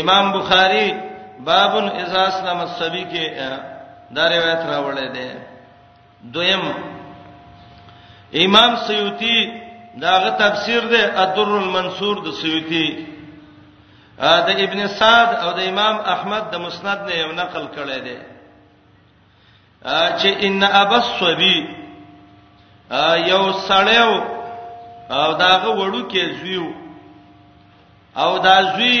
امام بخاری باب اذا اسلم الصبي کې دا روایت راوړی دی دویم امام سیوطی داغه تفسیر دی الدر المنصور د سیوطی د ابن سعد او د امام احمد د مسند نه یو نقل کړی دی چې ان ابسوی یو سړیو او داغه وړو کې زویو او دا زوی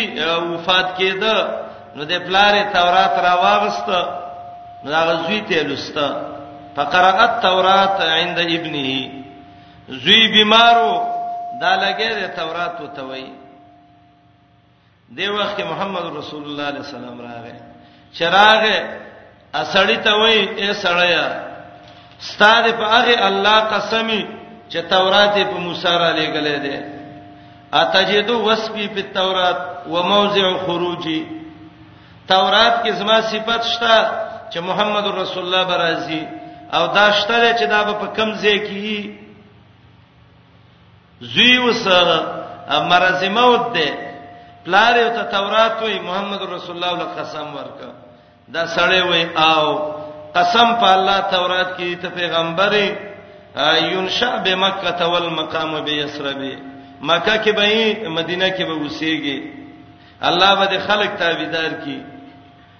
وفات کېده نو د پلار تورات را واغست نو دا زوی ته لسته فقرات تورات عند ابنه زوی بیمارو دا لګې د تورات وتوي دی وخت کې محمد رسول الله علیه السلام راغی چراغ اسړی ته وای اے سړیا ستاد په هغه الله قسمی چې تورات په موسی را لګلې ده اتجدو وسبی په تورات و موضع خروجی تورات کې زما صفت شته چې محمد رسول الله برازي او دا شته چې دا په کم ځای کې زوی وس مرز موت ده پلار یو ته تورات وای محمد رسول الله له قسم ورکا دا سړی وای او قسم په الله تورات کې ته پیغمبري ينشا بمکه تول مقام به یسربه مکه کې به مدینه کې به وسیږي الله به خلک تابعدار کی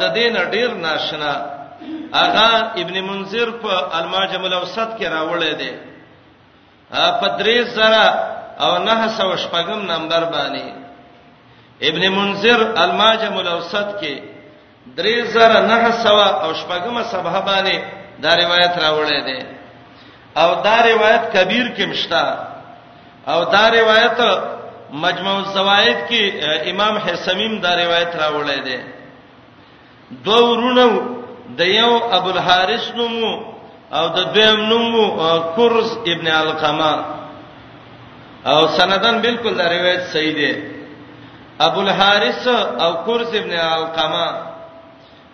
د دین ډیر ناشنا اغا ابن منذر په الماجم الاوسط کې راوړی دی په 3009 نمبر باندې ابن منذر الماجم الاوسط کې 3009 او شپږمه صفحه باندې دا روایت راوړی دی او دا روایت کبیر کې مشتا او دا روایت مجموع الزوائد کې امام حسمیم دا روایت راوړی دی دو ورونو د یو ابو الحارث نومو او د دویم نومو کرز ابن علقمه او سندن بالکل دا روایت صحیح دی ابو الحارث او کرز ابن علقمه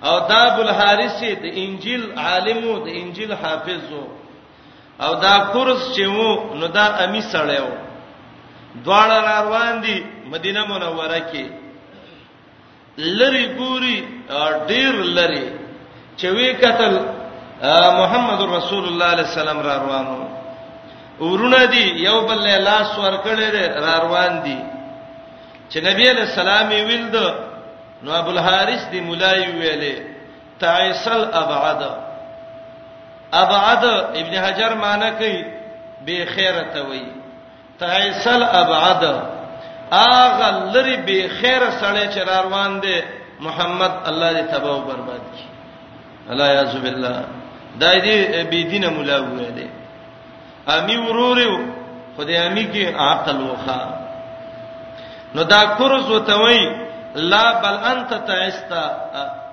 او دا ابو الحارث د انجیل عالمو د انجیل حافظو او دا کورس چې وو نو دا امی سړیو دواړه روان دي مدینه منوره کې لری ګوري ډیر لری چې وی قتل محمد رسول الله علیه السلام را روانو ورونه دي یو بل له لاس ورکړې را روان دي چې نبی علیہ السلام ویل د نو ابو الحارث دی مولای ویلې تعیسل ابعد ابعد ابن حجر معنی کوي به خیرته وي تعیسل ابعد اغه لری به خیر سړی چې روان دی محمد الله دې تباہ او برباد کړي الله یعذ بالله دای دې بی دینه مولا ویلې امی وروریو خدای امی کې عقل وخا نو دا کورز وتوي لا بل انت تعستا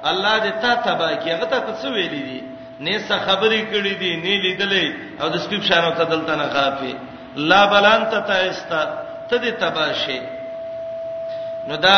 الله دې تا تبا کې هغه ته څه ویلې دي نه څه خبرې کړې دي نه لیدلې او د سپیپ شانو ته دلته نه خافي لا بل انت تعستا ته دې تبا شي نو دا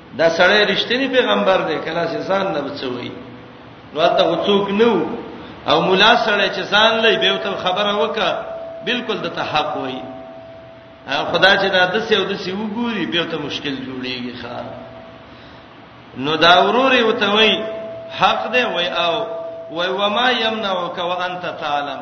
دا سړی رښتینی پیغمبر دی کله چې ځان نه بچوي نو ته وڅوک نو او مولا سړی چې ځان لې به ته خبره وکا بالکل د تحق وای خدا چې دا د سې او د سې وګوري به ته مشکل جوړیږي ښا نو دا ورور یو ته وای حق دی وای او وای وما یمنعک وانت تعلم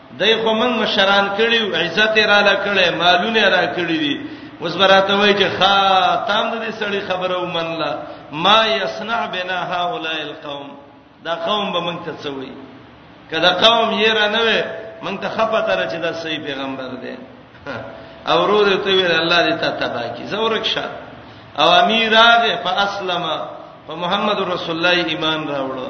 دای خو موږ مشران کړیو عزت را لکړې مالونه را کړې دي اوس براته وای چې خا تام دې سړی خبره ومنله ما یصنع بنا هؤلاء القوم دا قوم به موږ ته څوي کله قوم یې را نه وي موږ ته خپه تر چې دا صحیح پیغمبر دی او ورور ته ویل الله دې ته تبا کی زورک شه او امیر هغه فاسلم په محمد رسول الله ایمان راوړو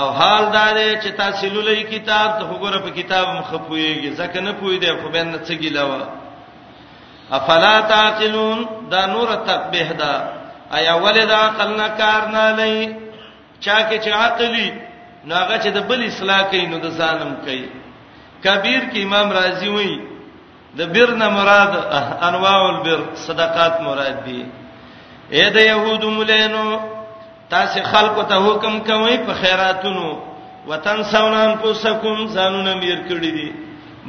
او حال دا دی چې تاسو لولې کتاب ته وګوره په کتاب مخپويږي ځکه نه پوي دی خو بین څه ګیلاوه افلا تعقلون دا نور تقبیح ده ایا ولې دا عقل نه کار نه لای چا کې چې عقلی ناغه چې د بل اصلاح کوي نو د ظالم کوي کبیر کې امام رازی وایي د بر نه مراد انواع البر صدقات مراد دي اے د يهودو مولینو تاسو خلکو ته حکم کوي په خیراتونو وطن سونان پوسکم ځانونه میر کړی دي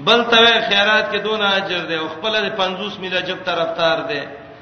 بل ته خیرات کې دون اجر دی او خپل د 50 میله جب طرفدار دی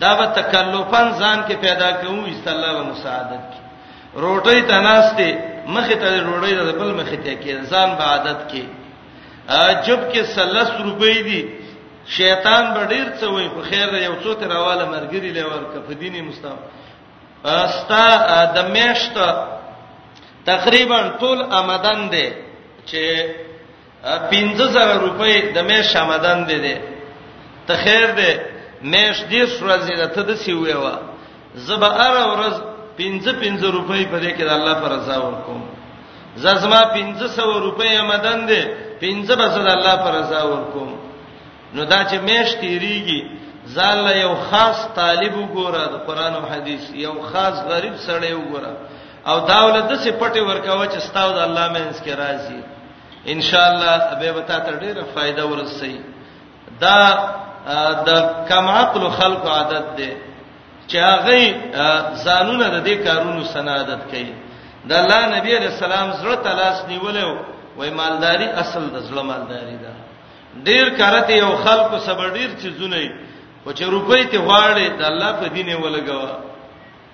دا به تکلفن ځان کې پیدا کوو ایست الله به مساعدت کی روټي ته ناشته مخه ته روړی د بل مخه ته کې ځان به عادت کې جب کې 30 روپۍ دي شیطان به ډیر څه وای خو خیر یو څو تر واله مرګری لور کف دیني مستم استا د میشت تقریبا ټول آمدن دي چې 15000 روپۍ د مې شامدان دي دي ته خیر دې مېش دې سرځي ده ته د سی ویوا زب ار ورځ 15 15 روپۍ په دې کې د الله پر رضا ورکوم زما 1500 روپۍ آمدن دي 15 بس د الله پر رضا ورکوم نو دا چې مېش تیریږي ځان له یو خاص طالب وګوره د قران او حدیث یو خاص غریب سړی وګوره او داوله د څه پټي ورکاوه چې ستاو د الله مینس کې راځي ان شاء الله به وتا تر ډیره فائدہ ورسي دا د کم عقل خلق عادت دی چې هغه ځانونه د دې کارونو سنادت کوي د الله نبی علیہ السلام زړه تلاش نیولې وای مالداری اصل د زړه مالداری ده ډیر کارته یو خلکو سبا ډیر چیزونه خو چې روپۍ ته غواړي د الله په دینه ولګوا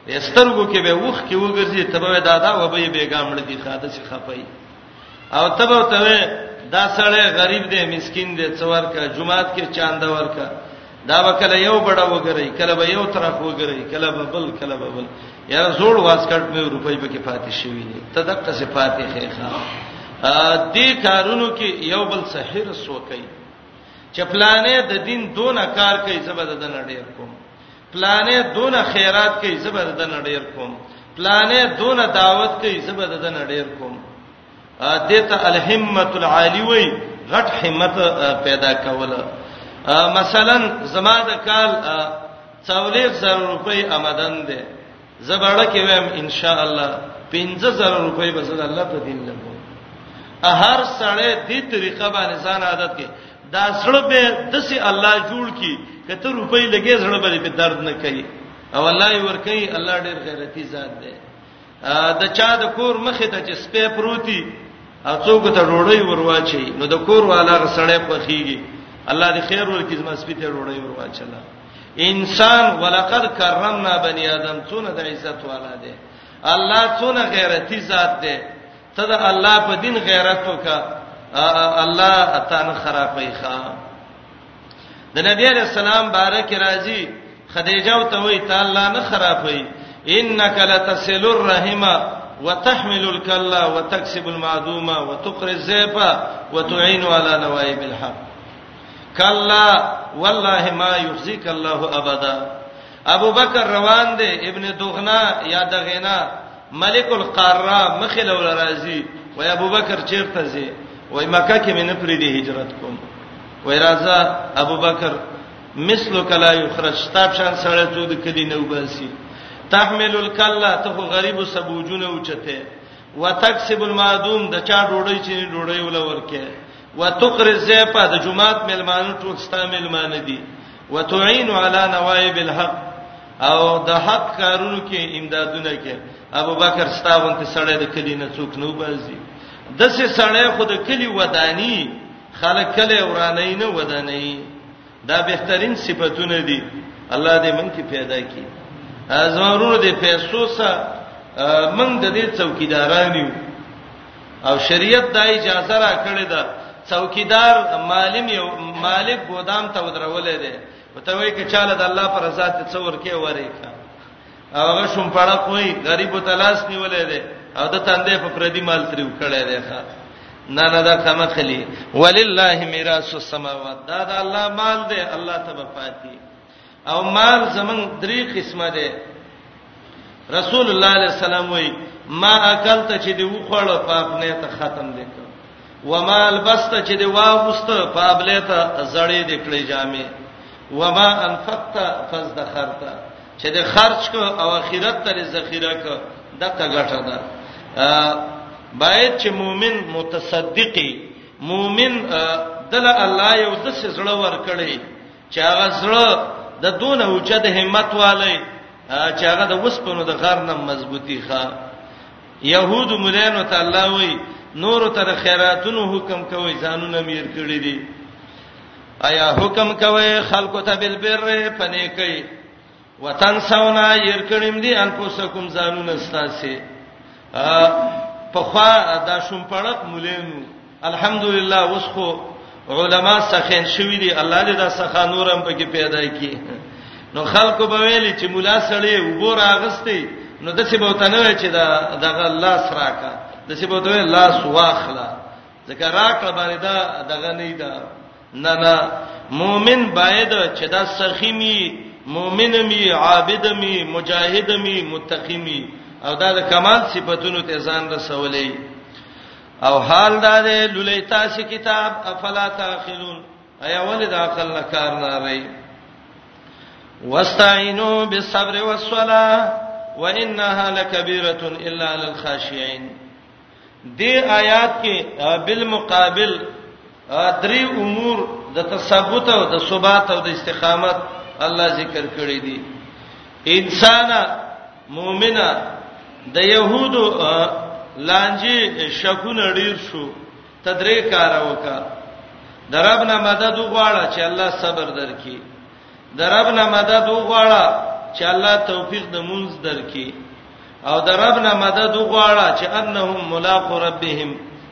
د سترګو کې به وښ کې وګرځي تبه دا دا و به بیګا مړ دي خاده شي خپای او تبه ته دا سړی غریب دی مسكين دی څور کا جمعات کې چاند ورکا دا وکله یو بڑا وګرای کله به یو طرف وګرای کله به بل کله به بل یا زوړ واسکټ مې روپۍ به کې پاتې شوی دی تدقه سي پاتې خېخه ا دې کارونو کې یو بل سحر سوکای چپلانې د دین دون کار کوي زبر د نړۍ کوم پلانې دونه خیرات کوي زبر د نړیر کوم پلانې دونه دعوت کوي زبر د نړیر کوم دته الهمت العالی وی غټ همت پیدا کوله مثلا زما د کال 40000 روپۍ آمدن ده زباړه کې ویم ان شاء الله 15000 روپۍ به زړه الله په دین لګو هر سړی دې طریقه باندې ځان عادت کې دا زړه به دسي الله جوړ کی کته روپۍ لګې زړه به په درد نه کوي او الله یې ور کوي الله ډېر غیرتی ذات دی د چا د کور مخې ته چې سپې پروتي او څوک ته ډوړی ورواچي نو د کور والا غسړې پخېږي الله دې خیر ورکړي زما سپې ته ډوړی ورواچلا انسان ولقد کرمنا بنی آدم څونه د عزت والا دی الله څونه غیرتی ذات دی ته د الله په دین غیرت وکا الله اتان خرابې ښا د نبی علیہ السلام بارک راضی خدیجه او ته وی تعالی نه خرابې انک لتسل الرحمه وتحمل الكلا وتكسب المعدومه وتقري الزيفه وتعين على نوائب الحق کلا والله ما یخزیک الله ابدا ابو بکر روان دی ابن دغنا یا دغنا ملک القاره مخله ول راضی وای ابو بکر چیرته زی وای مکه کې مینه پری دی هجرت کوم وای راځه ابو بکر مثل کلا یخرج تاب شان سره ته د کلی نو باسي تحمل الکلا ته غریب سبوجونه اوچته وتکسب المعدوم د چا ډوړی چې ډوړی ول ورکه وتقر الزيفه د جمعات ملمانو ټول ستا ملمان دي وتعين على نوائب الحق او د حق کارونو کې امدادونه کې ابو بکر ستاون ته سړی د کلی نه څوک نو بازي د سه سړی خود کلی ودانی خلک کله ورانه نه ودانی دا بهترین صفاتونه دي الله دې مونږ کې پیدا کړي زمورونو دې پیسو سره مونږ د دې څوکیداران یو او شریعت دا اجازه را کړې ده څوکیدار مالم یو مالک ګودام ته ودرولې ده وته وای کې چاله د الله پر ذات څور کې وری کا هغه شوم پړه کوي غریب ته لاس نیولې ده او د تندې په پردي مال تریو کړي ده ښا نه نه دا کما خلی ولله میراث السماوات دا د الله مال ده الله ته پاتې او مال زمون درې قسمه ده رسول الله علیه السلام وای ما اکل ته چې دی وخړ په خپل ته ختم دی وما البست چې دی واغست په خپل ته زړې دکړې جامې وما انفقت فزدخرت چې د خرج کو او اخرت تر ذخیره کو دغه ګټه ده باید چې مؤمن متصدقي مؤمن دل الله یو د سزړه ور کړی چې هغه زړه د دون اوچد همت والی چې هغه د وسپنو د غار نه مضبوطی ښا يهود مولانو ته الله وی نور تر خیراتونو حکم کوي ځانونه میر کړی دي ایا حکم کوي خلکو ته بل بر پنه کوي وطن سونا ير کړم دي انفسکم زانون استاسي په خوا دا شوم پړق مولینو الحمدلله اوس خو علما سخین شوی دي الله دې دا سخا نورم پکې پیدا کړي نو خلکو به ویلي چې مولا سړی وګور اغستې نو د څه بوتنه چې دا دغه الله سراکا د څه بوتنه الله سواخلا ځکه راکړه باندې دا دغه نه ده نه نه مؤمن باید چې دا سخی می مؤمن می عابد می مجاهد می متقی می او دا د کمال صفاتونو ته ځان رسولې او حال دا دی لولې تاسو کتاب افلا تاخلون ایا ولې د عقل نه کار نه لري واستعینوا بالصبر والصلاه وانها لکبیره الا للخاشعين دې آیات کې بالمقابل درې امور د تثبت او د ثبات او د استقامت الله ذکر کړی دي انسان مؤمنه د يهودو لانجه شکونه ډیر شو تدریک کار وکړه دربنا مدد وغواړه چې الله صبر درکړي درب نه مدد وغواړه چې الله توفیق د مونږ درکې او درب نه مدد وغواړه چې انهم ملاق ربهم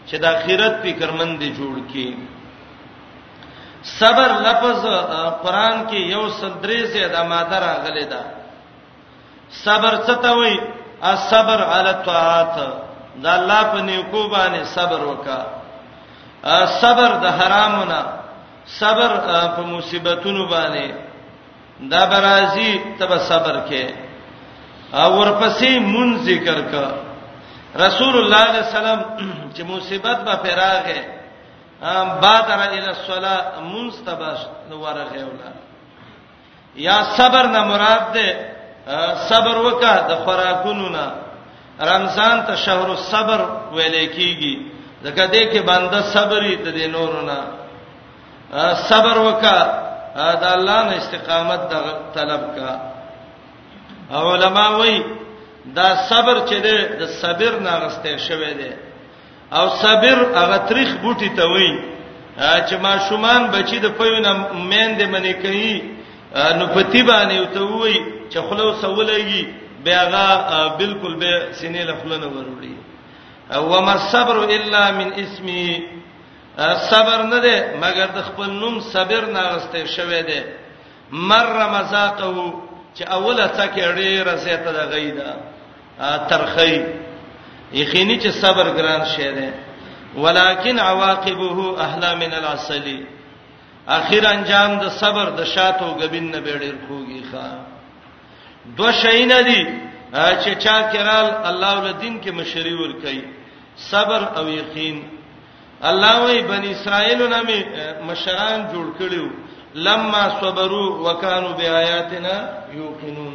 چې د اخرت فکرمند جوړ کې صبر لفظ قران کې یو سندرې سه د ماده راغلي ده صبر څه ته وای الصبر علی الطاعات دا الله په نیکو باندې صبر وکا صبر د حرامونه صبر په مصیبتونو باندې دا برازي تب صبر کې او ورپسې مون ذکر کا رسول الله صلی الله علیه وسلم چې مصیبت به فراغه بادر الى الصلاه منستبش ورغه ولا یا صبر نه مراد ده صبر وکړه د خوراکونو نه رمضان ته شهر الصبر ویل کیږي ځکه دې کې بنده صبرې ته دې نورو نه صبر وکړه د الله نه استقامت د طلب کا علماء وایي دا صبر چې ده د صبر نه غسته شوی دی او صبر هغه تاریخ بوټي ته وای چې ما شومان بچی د پوینه مین د منی کوي نو پتی باندې او ته وای چې خلو سولېږي بیاغه بالکل به سینې لخلنه وروړي او ما صبر الا من اسمي صبر نه ده مګر د خپل نوم صبر نه غسته شوه ده مر مزاقه چې اوله تکړه ډیره زیاته ده غیدا ترخی یقیني چې صبر ګران شی دی ولکن عواقبه احلا من العسل اخر انجام د صبر د شاتو غبین نه بیړیر کوږي ښا دو شی نه دی چې چا کرال الله ول دین کې مشری ور کوي صبر او یقین الله وی بنی اسرائیل نه می مشران جوړ کړیو لما صبروا وکانو بیااتنا یوقنون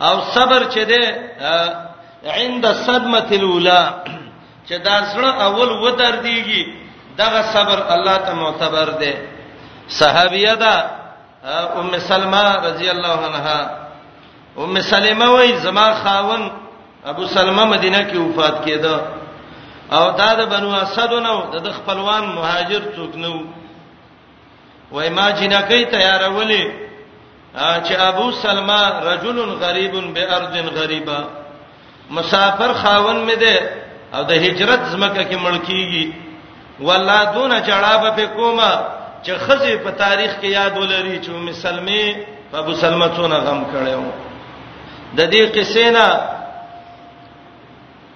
او صبر چې ده عند صدمه الاولى چې دا زړه اول ودر دیږي دغه صبر الله ته معتبر ده صحابیه ده ام سلمہ رضی الله عنها ام سلمہ وای زما خاون ابو سلمہ مدینه کې وفات کېده او دا د بنو اسد نو د خپلوان مهاجر څوک نو وای ما جنکې تیارولې چې ابو سلمہ رجل غریب بارض غریبه مسافر خاون مې ده او د هجرت زمکه کې ملکیږي والله دون چړابه په کومه چې خزه په تاریخ کې یاد ولري چې ام سلمې په ابو سلمہ څونه غم کړو د دې قصې نه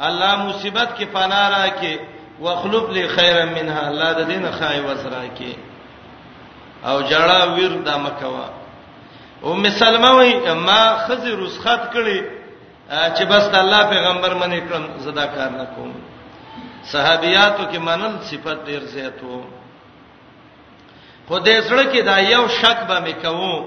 الله مصیبت کې پناه راکې واخلف لي خيرا منها الله د دین خای وسرا کې او جړه ویر د مکوا ام سلمہ وی ما خزي رسخت کړي چې بس د الله پیغمبر منې کړم زدا کار نه کوم صحابياتو کې منل صفت ډیر زیاتو خو دې سره کې دا یو شک به مې کوم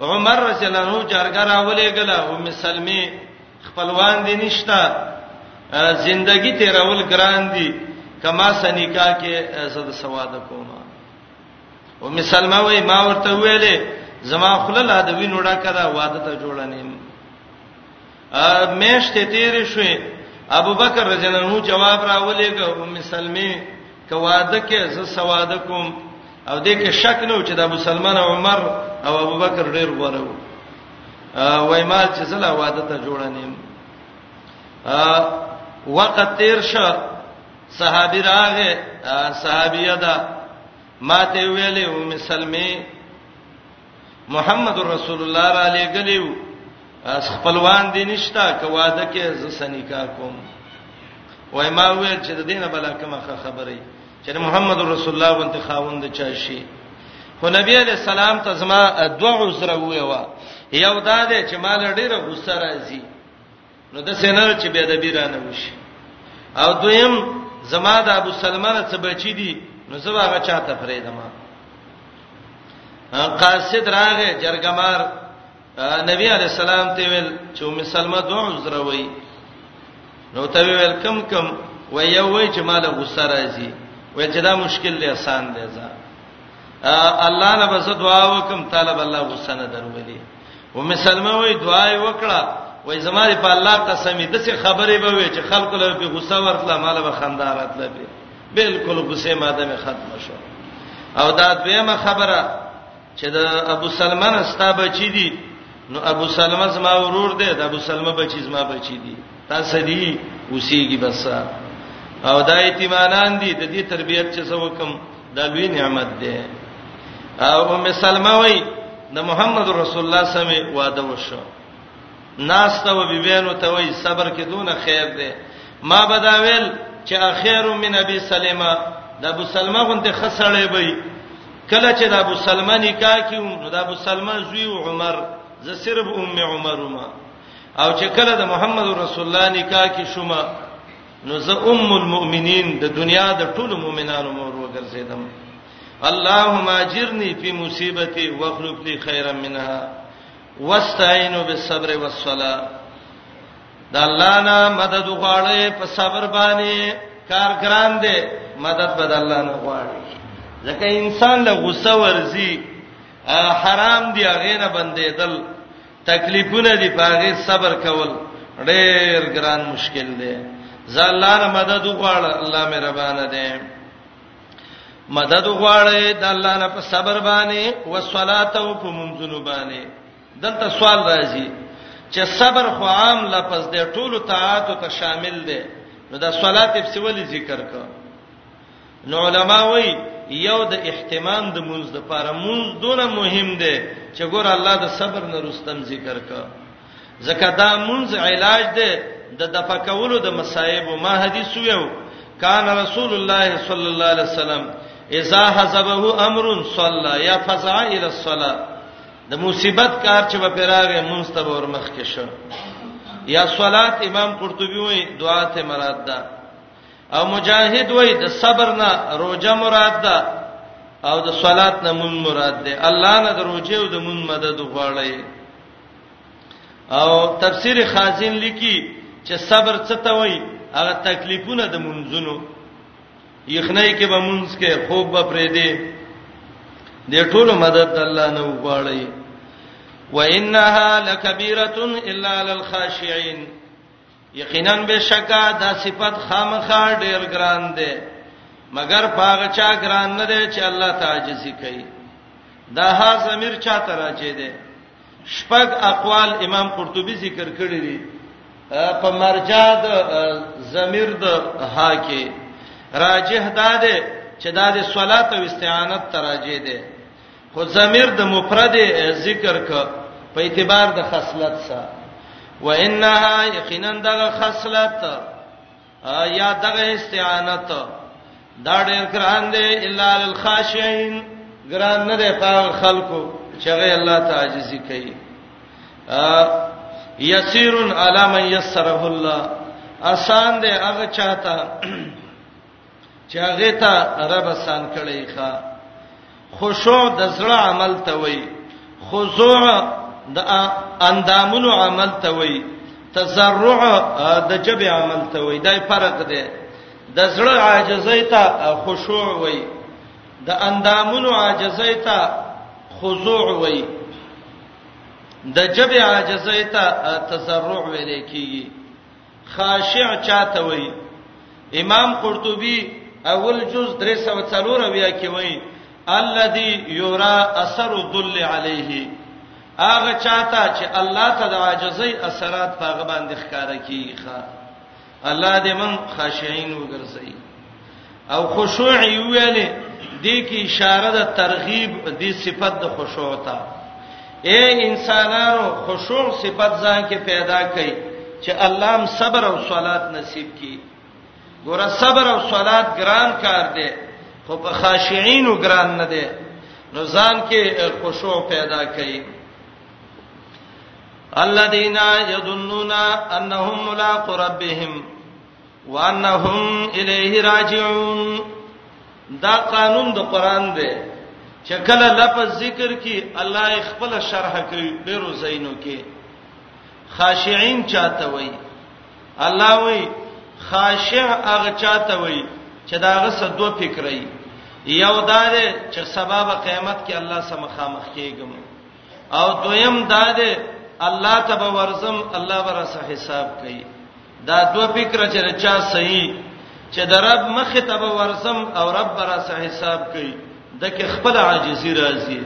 عمر رضی الله عنه جرګه راولې غلا ام سلمې خپلوان دي نشتا زندگی تیرول ګران دي کما سنیکا کې زده سواد کوم ام سلمہ وای ما ورته ویلې زما خپل لا د وینوډه کړه واده ته جوړ نیم میشته تیر شوې ابو بکر رضی الله عنه جواب راولېګه ام سلمې کواده کې ز سواده کوم او دې کې شک نه و چې د ابو سلمان عمر او ابو بکر ډېر غوړه و وای مال چې زلا واده ته جوړ نیم وقت تیر شو صحابي راغه صحابیه ده ماته ویلې ام سلمې محمد رسول الله را لګلیو اس خپلوان دي نشتا کواده کې ز سنیکا کوم وای ما ویل چې د دینه بلا کومه خبرې چې محمد رسول الله باندې خاوند چا شي خو نبی علیہ السلام ته زما دوه عذر ویوا یو دا دی چې مال ډیره غوسه راځي نو د سینر چې به د بیرانه وشي او دویم زما د ابو سلمہ نه څه بچی دي نو زما هغه چاته فریدم قاصد راغه جرګمار نبی علی السلام ته ویل چې ام سلمہ دوه عذر وای نو ته ویل کم کم و یو وای چې مال غصه راځي وای چې دا مشکل دی آسان دی ځا الله نه بس دعا وکم طالب الله غصه نه درولي ام سلمہ وای دعا یې وکړه وای زماره په الله قسم دې څه خبرې به وي چې خلکو له په غوسه ورتله مال به خندارات لبي بالکل غوسه ماده مې ختم شو او دا دویمه خبره چې د ابو سلمان استا بچی دي نو ابو سلمہ زما ورور دی د ابو سلمہ بچی زما بچی دي تاسو دې اوسېږي بس او دا ایتمانان دي د دې تربيت چې څه وکم دا لوی نعمت دی او ام سلمہ وای د محمد رسول الله سمې واده وشو ناس ته وبېبینو ته وای صبر کې دون خیر دی ما بداویل چې اخیر من ابي سلمہ د ابو سلمہ غونته خسړې وای کله چې د ابو سلمہ نکاح کیو نو د ابو سلمہ زوی عمر ز صرف ام عمر ما او چې کله د محمد رسول الله نکاح کې شوما نو زه ام المؤمنین د دنیا د ټولو مؤمنانو مور وګرځیدم اللهم اجرنی فی مصیبتی واخلف لی خیرا منها واستعینوا بالصبر والصلاه د الله نه مدد غواړې په صبر باندې کار ګران دی مدد بد الله نه غواړي ځکه انسان له غوسه ورزي حرام دی هغه نه بندیدل تکلیفونه دي پاغه صبر کول ډېر ګران مشکل دی زالانه مدد وغواړه الله مې ربانه دی مدد وغواړې د الله نه په صبر باندې او صلات او په منځونو باندې دلته سوال راځي چې صبر خو عام لفظ دی ټول طاعات ته شامل دی نو دا صلات په سیول ذکر کړه نو علما وایي یو د اهتمام د مونږ د پاره مونږ دونه مهم دی چې ګور الله د صبر نه رستم ذکر کا زکه دا مونږ علاج دی د دفقولو د مصائب او ما حدیث ویو کان رسول الله صلی الله علیه وسلم اذا حزبه امر صلى یا فزع الى الصلاه د مصیبت کار چې په پیراغه مونږ ته ورمخ کې شو یا صلات امام قرطبي وایي دعا ته مراد ده او مجاهد وای د صبر نه روزه مراد ده او د صلات نه مون مراد ده الله نه د روزه او د مون مدد غواړي او تفسیر خازن لیکي چې صبر څه ته وای هغه تکلیفونه د منځونو یخنۍ کې به مونږ کې خوب به پرې دی د ټولو مدد الله نه وغواړي وانها لکبیره الا للخاشعين یقینا بشکا دا صفت خامخا ډیر ګران دی مگر پاغه چا ګران نه دی چې الله تعجزي کوي دا ها ضمیر چا ته راځي دی شپږ اقوال امام قرطبي ذکر کړی دی په مرجع د ضمیر د ها کې راجح ده چې دا د صلات او استعانت تراجه ده خو ضمیر د مفرد ذکر ک په اعتبار د خصلت سره وانها یقینا دغه خصلت یا دغه استعانت دا ډېر ګران دی الا للخاشعين ګران نه دی په خلکو چې غي الله تعجزي کوي یسیر علی من یسره الله آسان دی هغه چاته چې هغه ته رب سان کړي ښا خشوع د زړه عمل ته وای خضوع د اندامونو عمل ته وای تزرع د جبه عمل ته وای دا فرق دی د زړه عاجزۍ ته خشوع وای د اندامونو عاجزۍ ته خضوع وای د جبه عاجزۍ ته تزرع ویل کیږي خاشع چاته وای امام قرطبي اول جز 304 بیا کې وای الذي يرى اثر الذل عليه هغه چاته چې الله ته د عاجزۍ اثرات پاغه باندې ښکارا کیږي الله دې من خاشعين وګرځي او خشوع ویلې دې کې اشاره ده ترغیب دې صفت د خشوع ته اے انسانانو خشوع صفت ځان کې پیدا کړئ چې الله هم صبر او صلات نصیب کړي ګوره صبر او صلات ګران کار دی خو په خاشعینو ګران نه دی نو ځان کې خشوع پیدا کړئ الذين يظنون انهم ملاق ربهم وانهم الیه راجعون دا قانون د قران دی چې کله لفظ ذکر کی الله خپل شرح کوي ډیرو زینو کې خاشعين چاته وای الله وای خاشع هغه چاته وای چې داغه سدو فکرای یو دار چې سبب قیامت کې الله سم خامخ کېږم او دویم دار الله تبارک ورزم الله برسه حساب کوي دا دوه فکر چې چا صحیح چې د رب مخ ته به ورسم او رب را سه حساب کوي دکې خپل عاجزي راځي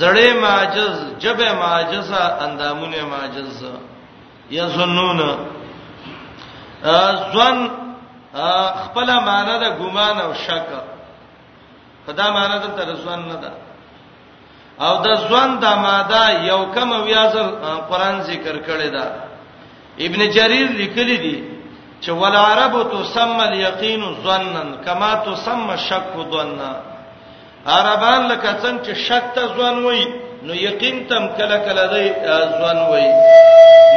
زړې معجز جبه معجزه اندامونه معجز یظنون ځوان خپل معنی د ګمان او شک خدا معنی د ترسوان نه ده او د ځوان د ماده یو کم ویازر قران ذکر کړی دا ابن جریر لیکلی دی چې ول عرب تسمى اليقين ظنا كما تسمى الشك ظنا عربان لکه څنګه چې شک ته ځوان وای نو یقین تم کله کله دی ځوان وای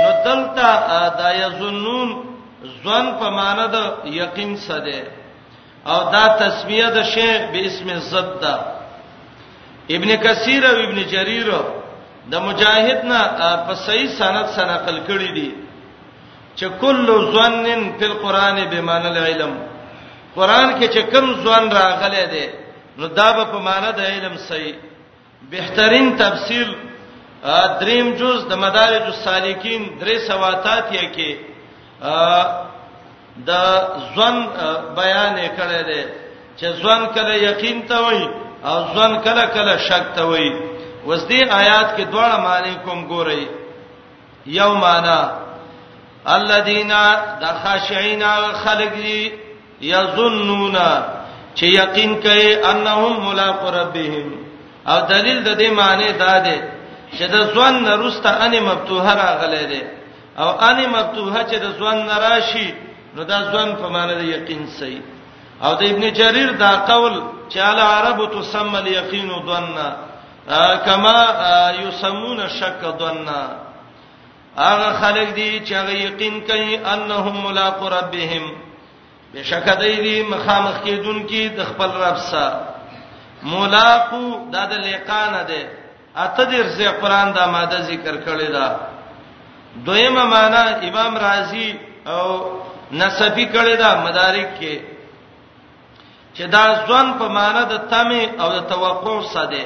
نو دلته دا یظنون ځوان په معنی د یقین څه دی او دا تسمیه د شی به اسم زد ده ابن کثیر او ابن جریر د مجاهد نه په صحیح سند سره نقل کړی دی چې کل ظنن فی القران بمعنى العلم قران کې چې کوم ځوان راغلی دی نو دا به په معنی د علم صحیح بهترین تفسیر دریم جز د مدارج السالکین درې سواتات یې کې د ځوان بیان کړی دی چې ځوان کله یقین ته وای او ځوان کله کله شک ته وای وس دې آیات کې دواړه معنی کوم ګورئ یو معنی الذین دخاشعینا خلق دی یظنون چې یقین کوي انهم ملاق ربهم او دلیل د دې معنی دا دی چې د ځوان نرسته انې مفتوح راغلې ده او انې مفتوح چې د ځوان نراشي نو دا ځوان په معنی د یقین سي او د ابن جرير دا قول چې على عرب تسمى اليقين ظننا کما يسمون الشك ظننا هغه خلک دي چې هغه یقین کوي انهم ملاق ربهم بشک دای دي مخامخ کېدونکي د خپل رب سره ملاقو د د لقانه ده اته دې رسې قران دا ماده ذکر کړی دا دویمه معنا امام رازی او نسبی کړی دا مدارک کې چې دا ځوان په معنا د تمه او د توقع سره ده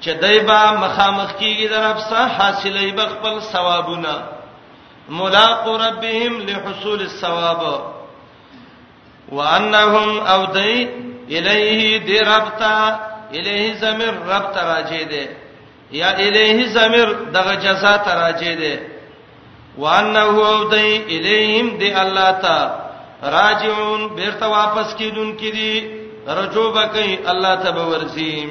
چې دای با مخامخ کیږي در افسا حاصلې به خپل ثوابونه ملاق ربهم لحصول الثواب وانهم او دای الیه دی ربتا الیه زمر رب ته راځي دی یا الیه زمر دغه جزاء ته راځي دی وانه او دای الیهم دی الله ته راجعون بیرته واپس کیدون کیدی رجوع بکې الله ته به ورسیم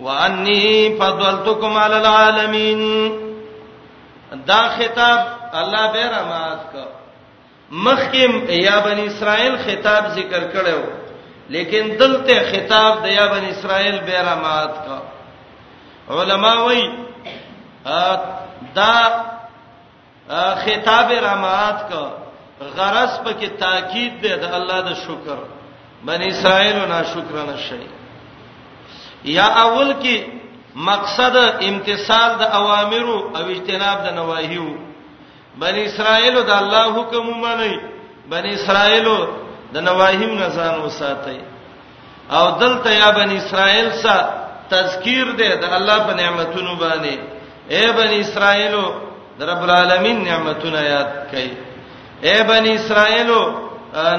واني فضلتكم على العالمين دا خطاب الله به رحمت کو مخکم یا بنی اسرائیل خطاب ذکر کړو لیکن دلته خطاب د یا بنی اسرائیل به رحمت کو علما وای دا خطاب رامات کو غرض پکې تاکید دی د الله د شکر بنی اسرائیل نه شکر نه شي یا اول کې مقصد امتثال د اوامرو او اجتناب د نواهیو بنی اسرائیل د الله حکم ومني بنی اسرائیل د نواهیو نه ځان وساتي او دلته یا بنی اسرائیل سره تذکیر دی د الله په نعمتونو باندې اے بنی اسرائیلو رب العالمین نعمتونه یاد کړئ اے بنی اسرائیلو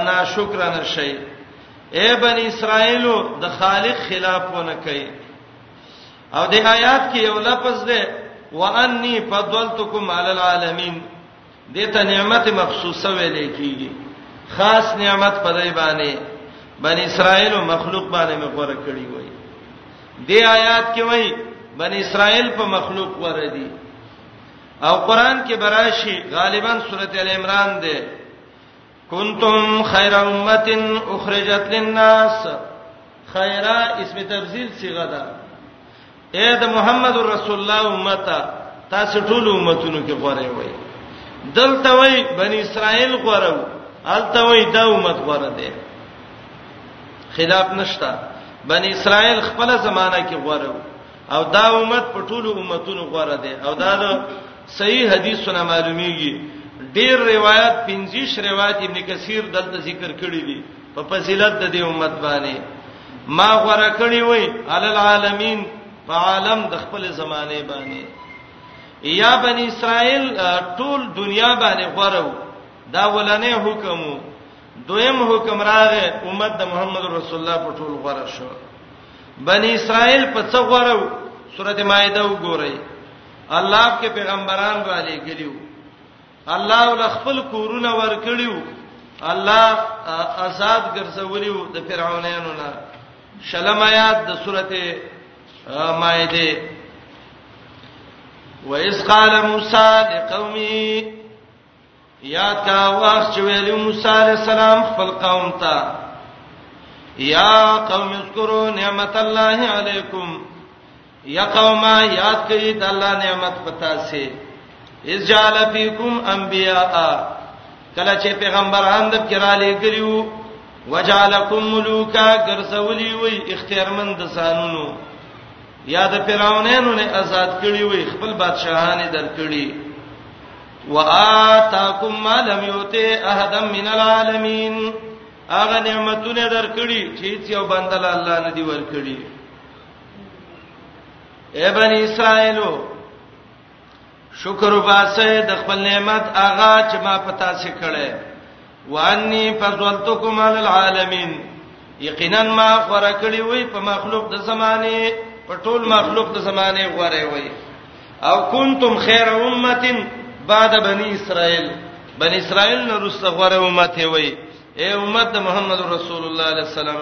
ناشکر نه شئ اے بنی اسرائیلو د خالق خلاف ونه کړئ او د آیات کې یو لفظ دی وانی فضلتکم علی العالمین دته نعمت مخصوصه ویل کیږي خاص نعمت په دای باندې بنی اسرائیل او مخلوق باندې مې غوړه کړی وای دې آیات کې وای بنی اسرائیل په مخلوق غوړه دي او قران کې براشي غالبا سورته ال عمران ده کنتم خیر امه اخرجت للناس خیرا اسم تفضیل صيغه ده اے د محمد رسول الله امته تاسو ټول امتونو کې غوړې وای دلته وای بنی اسرائیل غوړو الته وای دا امت غوړه ده خلاف نشتا بنی اسرائیل خپل زمانہ کې غوړو او دا امت په ټولو امتونو غوړه ده او دا د صحیح حدیثونه معلومیږي ډیر روایت 50 روایت ابن کثیر دلته ذکر کړی دي په فضیلت د دې امت باندې ما غوړه کړی وای عل العالمین په عالم د خپل زمانه باندې یا بنی اسرائیل ټول دنیا باندې غوړو دا ولنې حکم دویم حکم راغې امت د محمد رسول الله په ټول غوړه شو بنی اسرائیل په څه غورو سورته مائده وګورئ الله کې پیغمبران را لېګلیو الله ول خپل کورونه ورکړیو الله آزاد ګرځولیو د فرعونانو نه شلم آیات د سورته مائده وَإِذْ قَالَ مُوسَى لِقَوْمِهِ یاد کا وخت چې ویل موسی علی السلام خپل قوم ته یا قوم اذکروا نعمت الله علیکم یا قوم یاد کړئ د الله نعمت پتا سي اذ جعل فیکم انبیاء کله چې پیغمبران د کړهلې ګریو وجعلکم ملوکا ګرځولي وي اختیارمند سانونو یا د فرعونانو نه آزاد کړی وي خپل بادشاہان درکړي وآتاکم ما لم یوتی احد من العالمین هغه نعمتونه درکړي چې هیڅ یو بندل الله نه دی ورکړي اے بنی اسرائیلو شکر وباسه د خپل نعمت اغا چې ما پتا سي کړي واني فضلتکم علی العالمین یقینا ما غره کړی وي په مخلوق د زمانه په ټول مخلوق د زمانه غره وي او کنتم خیر امه بعد بنی اسرائیل بنی اسرائیل نو رسته غره امه ته وي اے امت محمد رسول الله علیه السلام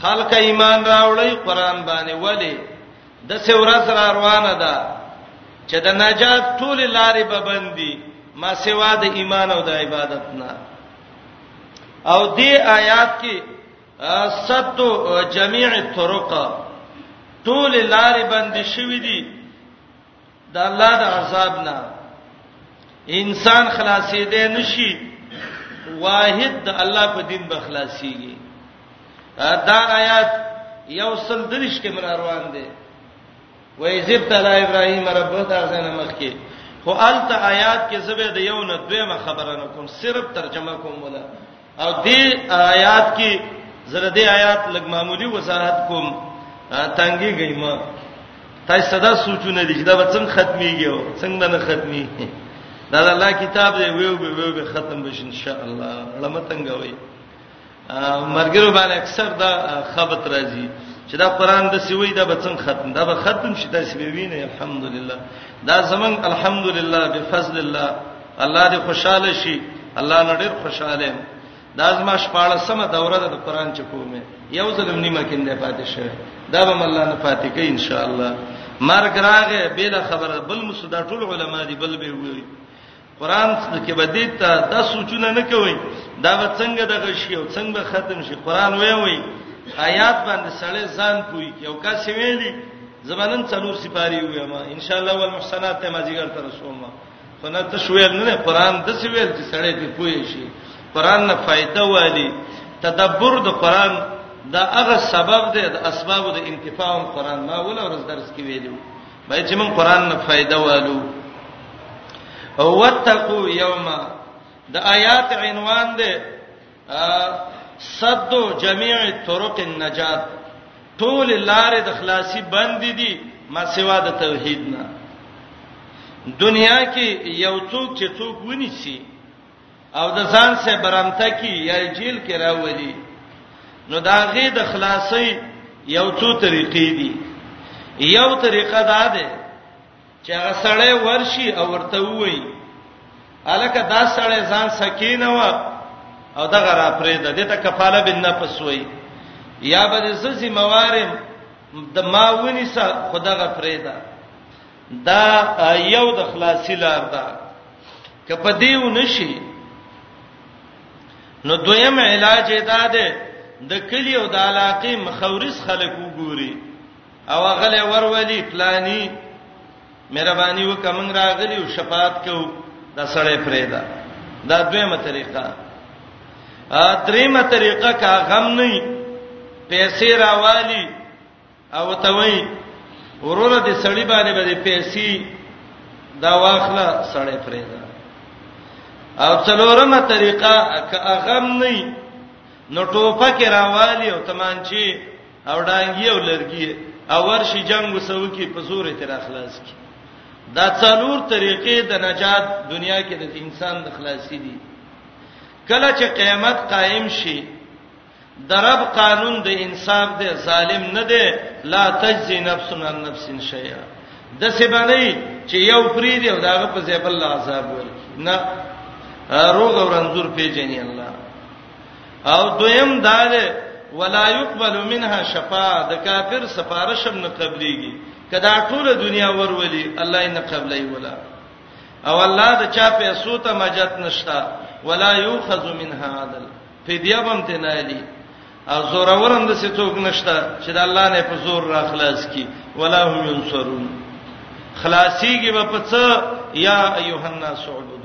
خلک ایمان راوړی قران باندې ولی د څه ورځ را روانه ده چې د نجات ټول لارې به بندي ما سوا د ایمان او د عبادت نه او دې آیات کې ست جميع الطرق ټول لارې بندي شوې دي د الله د عذاب نه انسان خلاصې دی نشي واحد د الله په دین به خلاصيږي دا آیات یو سل درش کې مر روان دي وای زبت علی ابراهیم ربه دا څنګه مخ کې خو الته آیات کې زبې د یو نه دویمه خبره نه کوم صرف ترجمه کوم ولا او دې آیات کې زره دې آیات لګ معمولی وضاحت کوم تنګي گئیم تای صدا سوچونه دي چې دا به څنګه ختميږي او څنګه نه ختمي دا د الله کتاب دی ویو به ویو به ختم بشي ان شاء الله لمتنګ وي مرګرو باندې اکثر دا خبرت راځي چې دا قران د سوي دا به څنګه ختم دا به ختم شي دا سوي ویني الحمدلله دا زمنګ الحمدلله بفضل الله الله دې خوشاله شي الله نه ډېر خوشاله یم دا زما شپاړه سمه دوره ده د قران چې کومه یو ظلم نیمه کې نه پاتې شوی دا به الله نه پاتې کوي ان شاء الله مرګ راغې بل خبره بل مسدا ټول علما دي بل به وي قران کې به دې ته دا سوچونه نه کوي دا به څنګه د غشي او څنګه به ختم شي قران وې وې آیات باندې سړی ځان کوي یو کا سویلی زمانن څلور سپاری وې ما ان شاء الله والمحسنات ما جګر تر سوما خونه ته شویل نه قران د څه ویل چې سړی په پوي شي قران نه فائدہ والی تدبر د قران دا هغه سبب دی د اسباب د انتفاع قران ما ول ورځ درس کې ویلو باید چې موږ قران نه فائدہ والو او وتقو یوما د آیات عنوان دی صد جميع طرق النجات ټول لارې د خلاصي بند دي ما سوا د توحید نه دنیا کې یو څوک چې څوک ونی سي او د ځان سره برامته کې یا جیل کې راولي نو دا غي د خلاصي یو څو طریقې دي یو طریقه دا ده چې هغه سړی ورشي او ورته وایي الکه دا سړی ځان سکینه و او دا غرا پرې ده دته کفاله بن نفس وایي یا به زه زموارم د ما ونی سره خدغه پرې ده دا یو د خلاصي لار ده کپه دیو نشي نو دویم علاج دا ده د کلی او د علاقې مخورس خلک وګوري او غلې ورولي پلاني مهرباني وکړه موږ راغلی او شفاعت کو دا سړې فریدا دا دویمه طریقه ا دریمه طریقه کا غم نه پیسې راوالي او ته وای وروره دې سړی باندې باندې پیسې دا واخله سړې فریدا او څلورمه طریقه کا غم نه نو ټوپه کې راوالي او تمانچی او ډانګي او لرګي او ورشي جنگ وسو کې په زور تر اخلاص کې دا څلور طریقې د نجات دنیا کې د انسان د خلاصي دي کله چې قیامت قائم شي د رب قانون د انصاف دی ظالم نه دی لا تجزي نفس عن نفس شيئا د سبنه چې یو پری دی او داغه په ځای بل عذاب ورکړي نه روغ او رنځور پیژني الله او دویم دا ده ولا يقبل منها شفاعه د کافر سفارش هم نه قبليږي کدا ټوله دنیا ورولي الله یې نه قبلای ولا او الله د چا پیسو ته مجد نشتا ولا یوخذ منها عدل فدیه هم ته نه لې او زور ورم د ستوک نشتا چې د الله نه په زور را خلاص کی ولا هم ينصرون خلاصيږي په څه یا ایه الناس عبد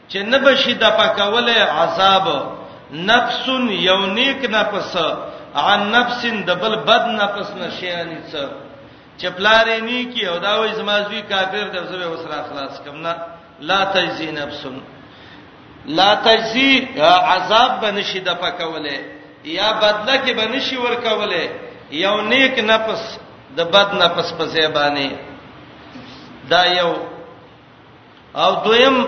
چې نه بشي د پکوله عذاب نفس یو نیک نفس عن نفس د بل بد نفس نشیانی څه چې پلارې نیکی او دا وې زمازوی کافر د زبه وسره خلاص کم نه لا تجزی نفس لا تجزی عذاب بنشي د پکوله یا بدله کې بنشي ورکوله یو نیک نفس د بد نفس په ځای باندې دا یو او دویم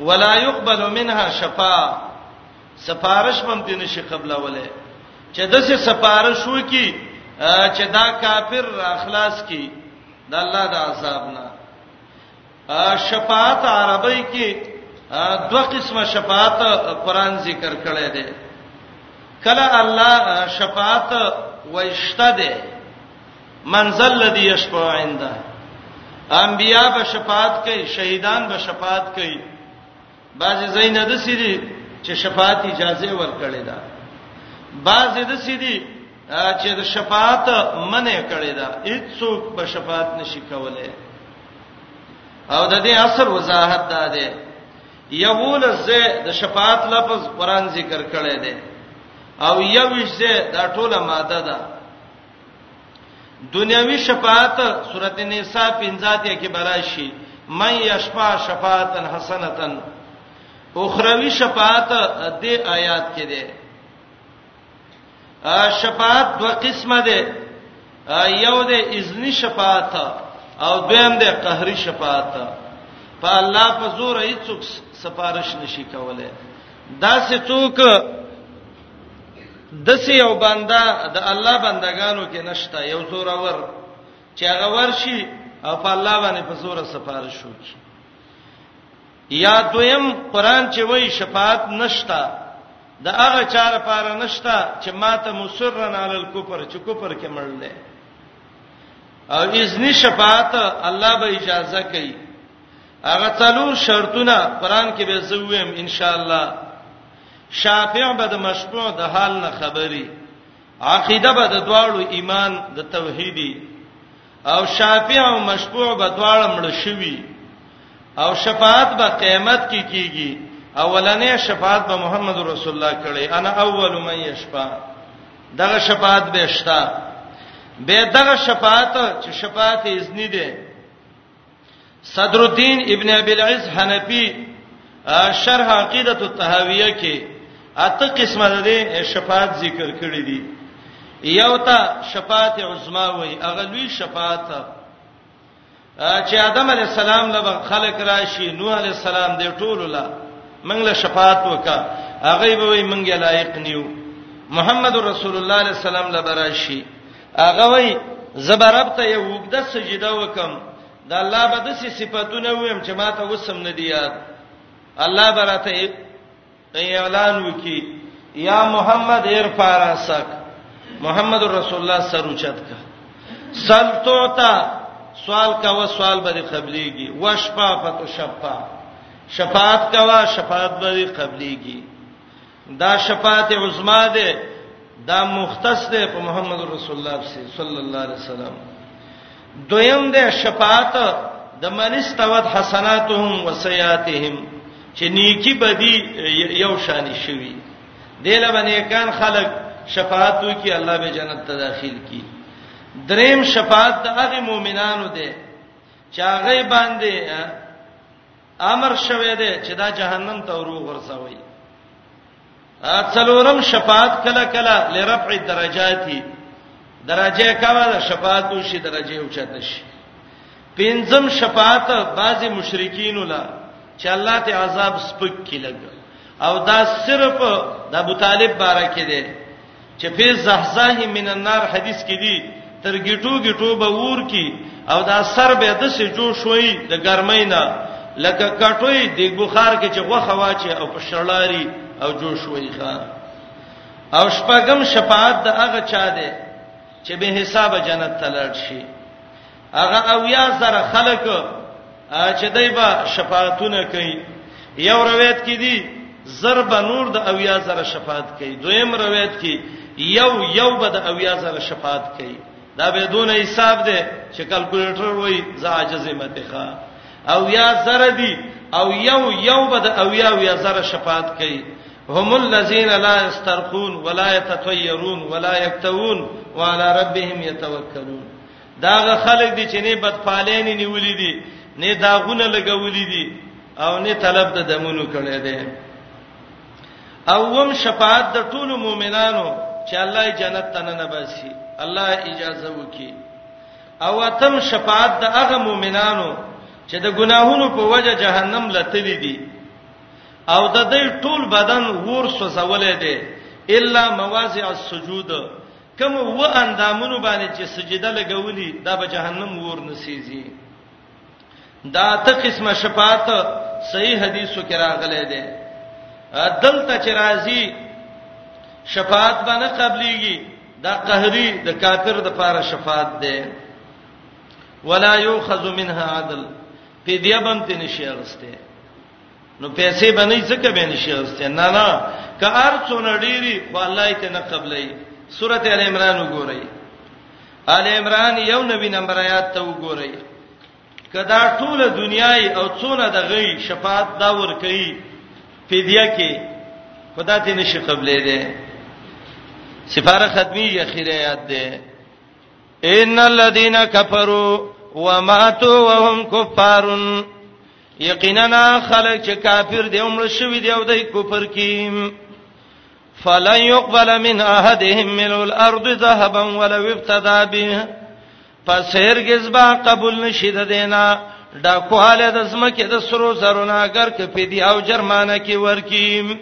ولا يقبل منها شفاعه سفارش هم دې نشي قبلوله چې دسه سفارش وکي چې دا کافر اخلاص کی د الله د عذاب نه شفاعت عربی کې دوه قسمه شفاعت قران ذکر کړی دی کله الله شفاعت وشته ده منزل الذي يشفع عنده انبیا به شفاعت کوي شهیدان به شفاعت کوي بعض زین د سیدی چې شفاعت اجازه ورکړي دا بعض د سیدی چې د شفاعت منع کړي دا هیڅوک به شفاعت نشي کولای او د دې اثر وضاحت دا ده یوول زه د شفاعت لفظ قران ذکر کړي دي او یوش زه دا ټوله ماده ده دنیوي شفاعت سورته نساء 50 کې براشي من یشفع شفاعتا حسنتا اخروی شفاعت د آیات کې ده شفاعت دوه قسمه ده یو ده اذنی شفاعت او دویم ده قهری شفاعت په الله په زور هیڅوک سفارش نشي کولای دا څه څوک د سې یو بنده د الله بندگانو کې نشته یو زور اور چې هغه ورشي او په الله باندې په زور سفارش وکړي یا دویم قران چې وایي شفاعت نشته د هغه چا لپاره نشته چې ماته مصرن علی الکفر چې کفر کې مړل نه او اذن شفاعت الله به اجازه کوي هغه څلور شرطونه قران کې به زویم ان شاء الله شافع به د مشفوع د حال نه خبري عقیده به د دواړو ایمان د توحیدی او شافع او مشفوع به دواړه مړ شوي او شفاعت به قیامت کې کی کیږي اولنې شفاعت به محمد رسول الله کړي انا اول من یشفع دغه شفاعت به شتا به دغه شفاعت چې شفاعت اذنی ده صدر الدین ابن ابي العز حنفي شرح عقیده التهاویه کې اته قسمه ده شفاعت ذکر کړی دي یو ته شفاعت عظما وای اغلوی شفاعت چې آدم علی السلام له خلق راشي نوح علی السلام د ټولو لا منګ له شفاعت وکا هغه به وي منګ لایق نیو محمد رسول الله علیه السلام له براشي هغه وای زبرب ته یو وګده سجده وکم د الله به د صفاتونه ویم چې ماته وسم نه دی یاد الله براته اعلان وکي یا محمد ارفع راسک محمد رسول الله سر اوچت کا سل توتا سوال کا و سوال به قبليږي وشفا فتو شفا شفاعت کا و شفاعت به قبليږي دا شفاعت عظما ده دا مختص ده په محمد رسول الله صلی الله علیه وسلم دویم ده شفاعت د من استوت حسناتهم وسیئاتهم چې نیکی بدی یو شان شوي دله باندې کان خلق شفاعت وکي الله به جنت ته داخل کی دریم شفاعت د هغه مؤمنانو ده چې هغه باندې امر شوه دی چې دا جهنم ته ورو ورسوي څلورم شفاعت کله کله لرفع درجاتی درجه کما د شفاعت او شي درجه او چت شي پنځم شفاعت بعضی مشرکین ولا چې الله ته عذاب سپک کیلګ او دا صرف د ابو طالب بارکه دی چې فی زحزاه من النار حدیث کې دی تر ګټو ګټو به ور کی او دا سر به د سې جو شوي د ګرمۍ نه لکه کټوي د بخار کې چې غوخه واچي او په شړلاري او جو شوي ښا او شپږم شفاعت د هغه چا ده چې به حساب جنت تلل شي هغه او یا زره خلک چې دای با شفاعتونه کوي یو روایت کې دي ضرب نور د او یا زره شفاعت کوي دویم روایت کې یو یو به د او یا زره شفاعت کوي دا به دون حساب دی چې کلکولیټر وای زه عاجز متخا او یا زره دی او یو یو به د او یا او یا زره شفاعت کوي هم الذين لا يسترقون ولا يتطيرون ولا يكتوون وعلى ربهم يتوكلون داغه خلک دي چې نه بدپالین نیولې دي نه داغونه لګولې دي او نه طلب د دمونو کړي دي او هم شفاعت د ټولو مؤمنانو چې الله جنت ته نه باسي الله اجازه وکي او اتم شفاعت د هغه مؤمنانو چې د ګناهونو په وجه جهنم لتلې دي او د دې ټول بدن ور سوځولې دي الا مواضع السجود کوم و اندامونو باندې چې سجده لګولي دا به جهنم ور نسیږي دا ته قسمه شفاعت صحیح حدیثو کې راغلی دی دلته چې راځي شفاعت باندې قبليږي دا قهري د کافر د پاره شفاعت ده ولا یؤخذ منها عدل په دې باندې نشي اغسته نو پیسې باندې څه کوي نه شي غستې نه نه که هر څونه ډيري خو الله یې ته نه قبلې سورته ال عمران وګورئ ال عمران یو نبی نمبر آیات ته وګورئ کدا ټول دنیا او څونه د غي شفاعت دا ور کوي فدیه کې خدا ته نشي قبلې ده سفاره ختمي اخیره آیات ده ان الذين كفروا وماتوا وهم كفار یقینا خلک چې کافر دی عمر شوی دی او دای کفر کیم فلن يقبل من احدهم ملء الارض ذهبا ولو ابتدى به پس هرگز با قبول نشي د دینا دا کواله د زمکه د سرو زرونه اگر کې پیدي او جرمانه کې ورکی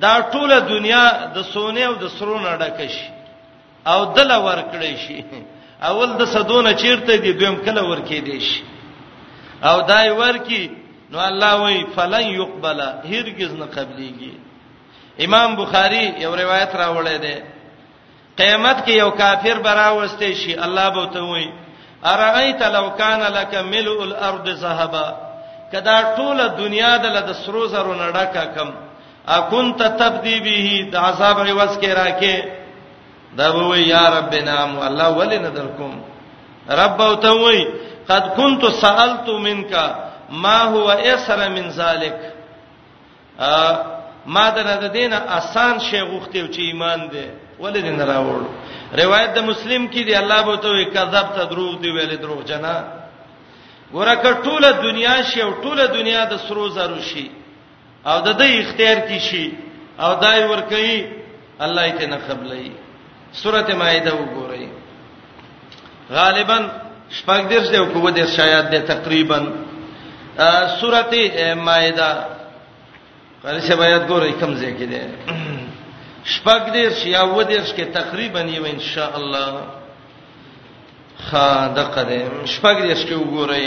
دا ټوله دنیا د سونه او د سرو نه ډکه شي او دل ورکړی شي اول د صدونه چیرته دی دویم کله ورکې دی شي او دای ورکی نو الله وی فلن يقبل هرگز نه قبليږي امام بخاری یو روایت راوړی دی قیامت کې یو کافر براوسته شي الله به ته وی ارایت لو کان لک ملء الارض ذهبا کدا ټوله دنیا د لد سرو زرو نډکا کم اكنت تبدي به د عذاب عوض کې راکې دا وی یا رب نام الله ولې نه درکوم رب او ته وی قد كنت سالت منك ما هو ايسر من ذلك ما د نه دینه آسان شی غوښته چې ایمان دی ولې دین راوړ روایت د مسلم کې دی الله به ته کذب ته دروغ دی ویلې دروغ جنا ګوره ک ټوله دنیا شی او ټوله دنیا د سرو زرو شی او د دې اختیار کې شي او دای ور کوي الله یې ته نه قبلې سورته مائده وګورئ غالبا شپږ درس دی او کوه د شایعات دی تقریبا سورته مائده قال څه بیات ګورئ کم ځای کې دی شپږ درس یا و درس کې تقریبا یو ان شاء الله خا دقه دې شپږ درس کې وګورئ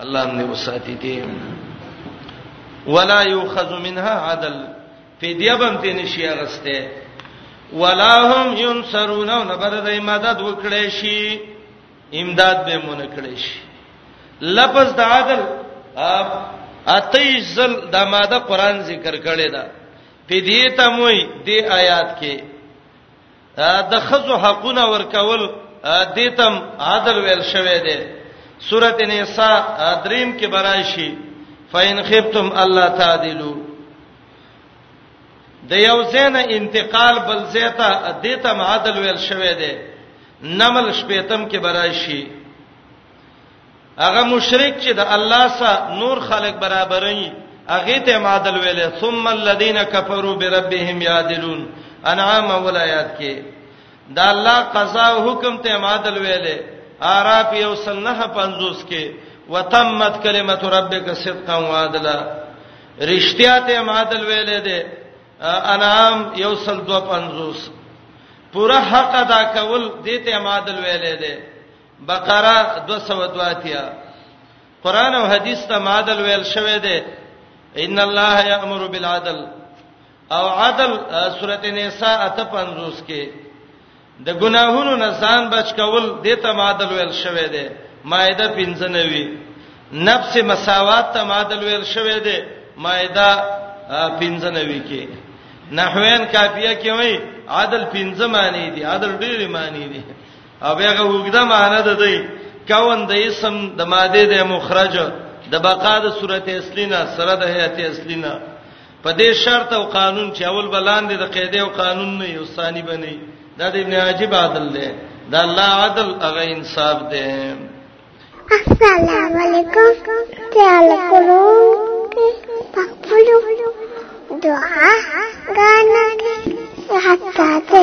الله هم نه وساتي دي ولا یؤخذ منها عدل فدیه بم ته نشي اغسته ولا هم ينصرون او نه بر دای مدد وکړي شي امداد به مونږ کړي شي لفظ د عدل اتیش زل د ماده قران ذکر کړي دا فدیه ته موي د آیات کې د خزو حقونه ورکول دیتم عادل ویل شوی دی سورته نساء دریم کې برایشي فین خفتم الله تعدلو د یو زین انتقال بل زیتا دیتم عادل ویل شوی دی نمل شپیتم کې برایشي هغه مشرک چې د الله سره نور خلق برابرني هغه ته معادل ویل ثم الذين كفروا بربهم يعدلون انعام ولایات کې دا الله قضا او حکم ته معادل ویل اعراف یو سنه 50 کې وتمت کلمت ربک صدقا وعدلا رښتیا ته معادل ویل دي انعام یو سل 250 پورا حق ادا کول دې ته معادل ویل دي بقره 202 قرآن او حدیث ته معادل ویل شوی دی ان الله یامر بالعدل او عدل سورته نساء 55 کې د ګناهونو نه ځان بچ کول د ته معادل ویل شوی دی مائده 95 نفس مساوات ته معادل ویل شوی دی مائده 95 کې نحوین کافیه کې وایي عدل 15 معنی دي عدل ډېری معنی دي او هغه وګدا معنی ده دی کون د اسم د ماده د مخرج د بقا د صورت اصلینه سره د هيئت اصلینه په دې شرط او قانون چې اول بلاندې د قاعده او قانون نه یو ثاني بني دا د ابن عجیب عدل دی دا الله عدل هغه انصاف دی السلام علیکم تعال کولو پخپلو دعا غانا حتا ته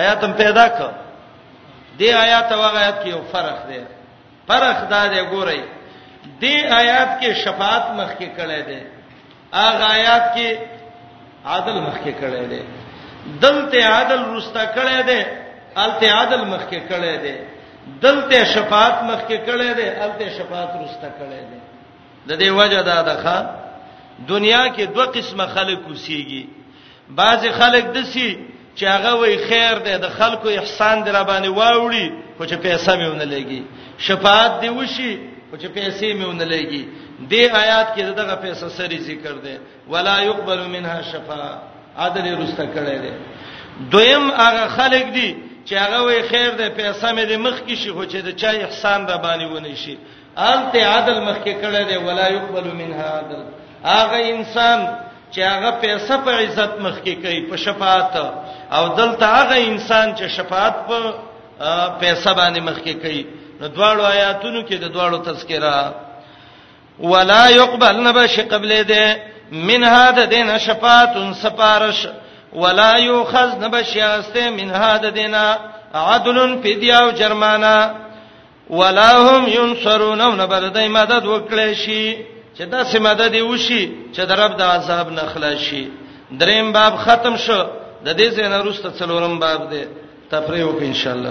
آیات هم پیدا کړ دې آیات او آیات کې یو فرق دی فرق دا دی ګورئ دې آیات کې شفاعت مخ کې کړه دی هغه آیات کې عادل مخ کې کړه دی دلته عادل رستا کړه دی الته عادل مخ کې کړه دی دلته شفاعت مخ کې کړه دی الته شفاعت رستا کړه دی د دې وجه دا ده ښا دنیا کې دوه قسمه خلک وسیږي بعضې خلک داسې چې هغه وایي خیر دی د خلکو احسان دې را باندې واوړي خو چې پیسې مې ونه لګي شفاعت دې وشي خو چې پیسې مې ونه لګي دې آیات کې دغه پیسې سری ذکر دی ولا يقبل منها شفاعه عدل رسته کړی دی دویم هغه خلک دي چې هغه وایي خیر دی پیسې مې دې مخ کې شي خو چې د چا احسان را باندې ونه شي الته عدل مخکې کړه دی ولا يقبل منها عدل هغه انسان چې هغه پیسې په عزت مخکې کوي په شفاعت او دلته هغه انسان چې شفاعت په پیسې باندې مخکې کوي نو دواړو آیاتونو کې د دواړو تذکرہ ولا يقبل نبش قبل دې من هذا دین شفاعت سفارش ولا يؤخذ نبش یاسته من هذا دینا عدل فدیه او جرمانه ولا هم ينصرون نو بدای مدد وکړي شي چې دا سه مدد وشي چې د رب د عذاب نه خلاص شي دریم باب ختم شو د دې څخه وروسته څلورم باب دی تفریح وکړو ان شاء الله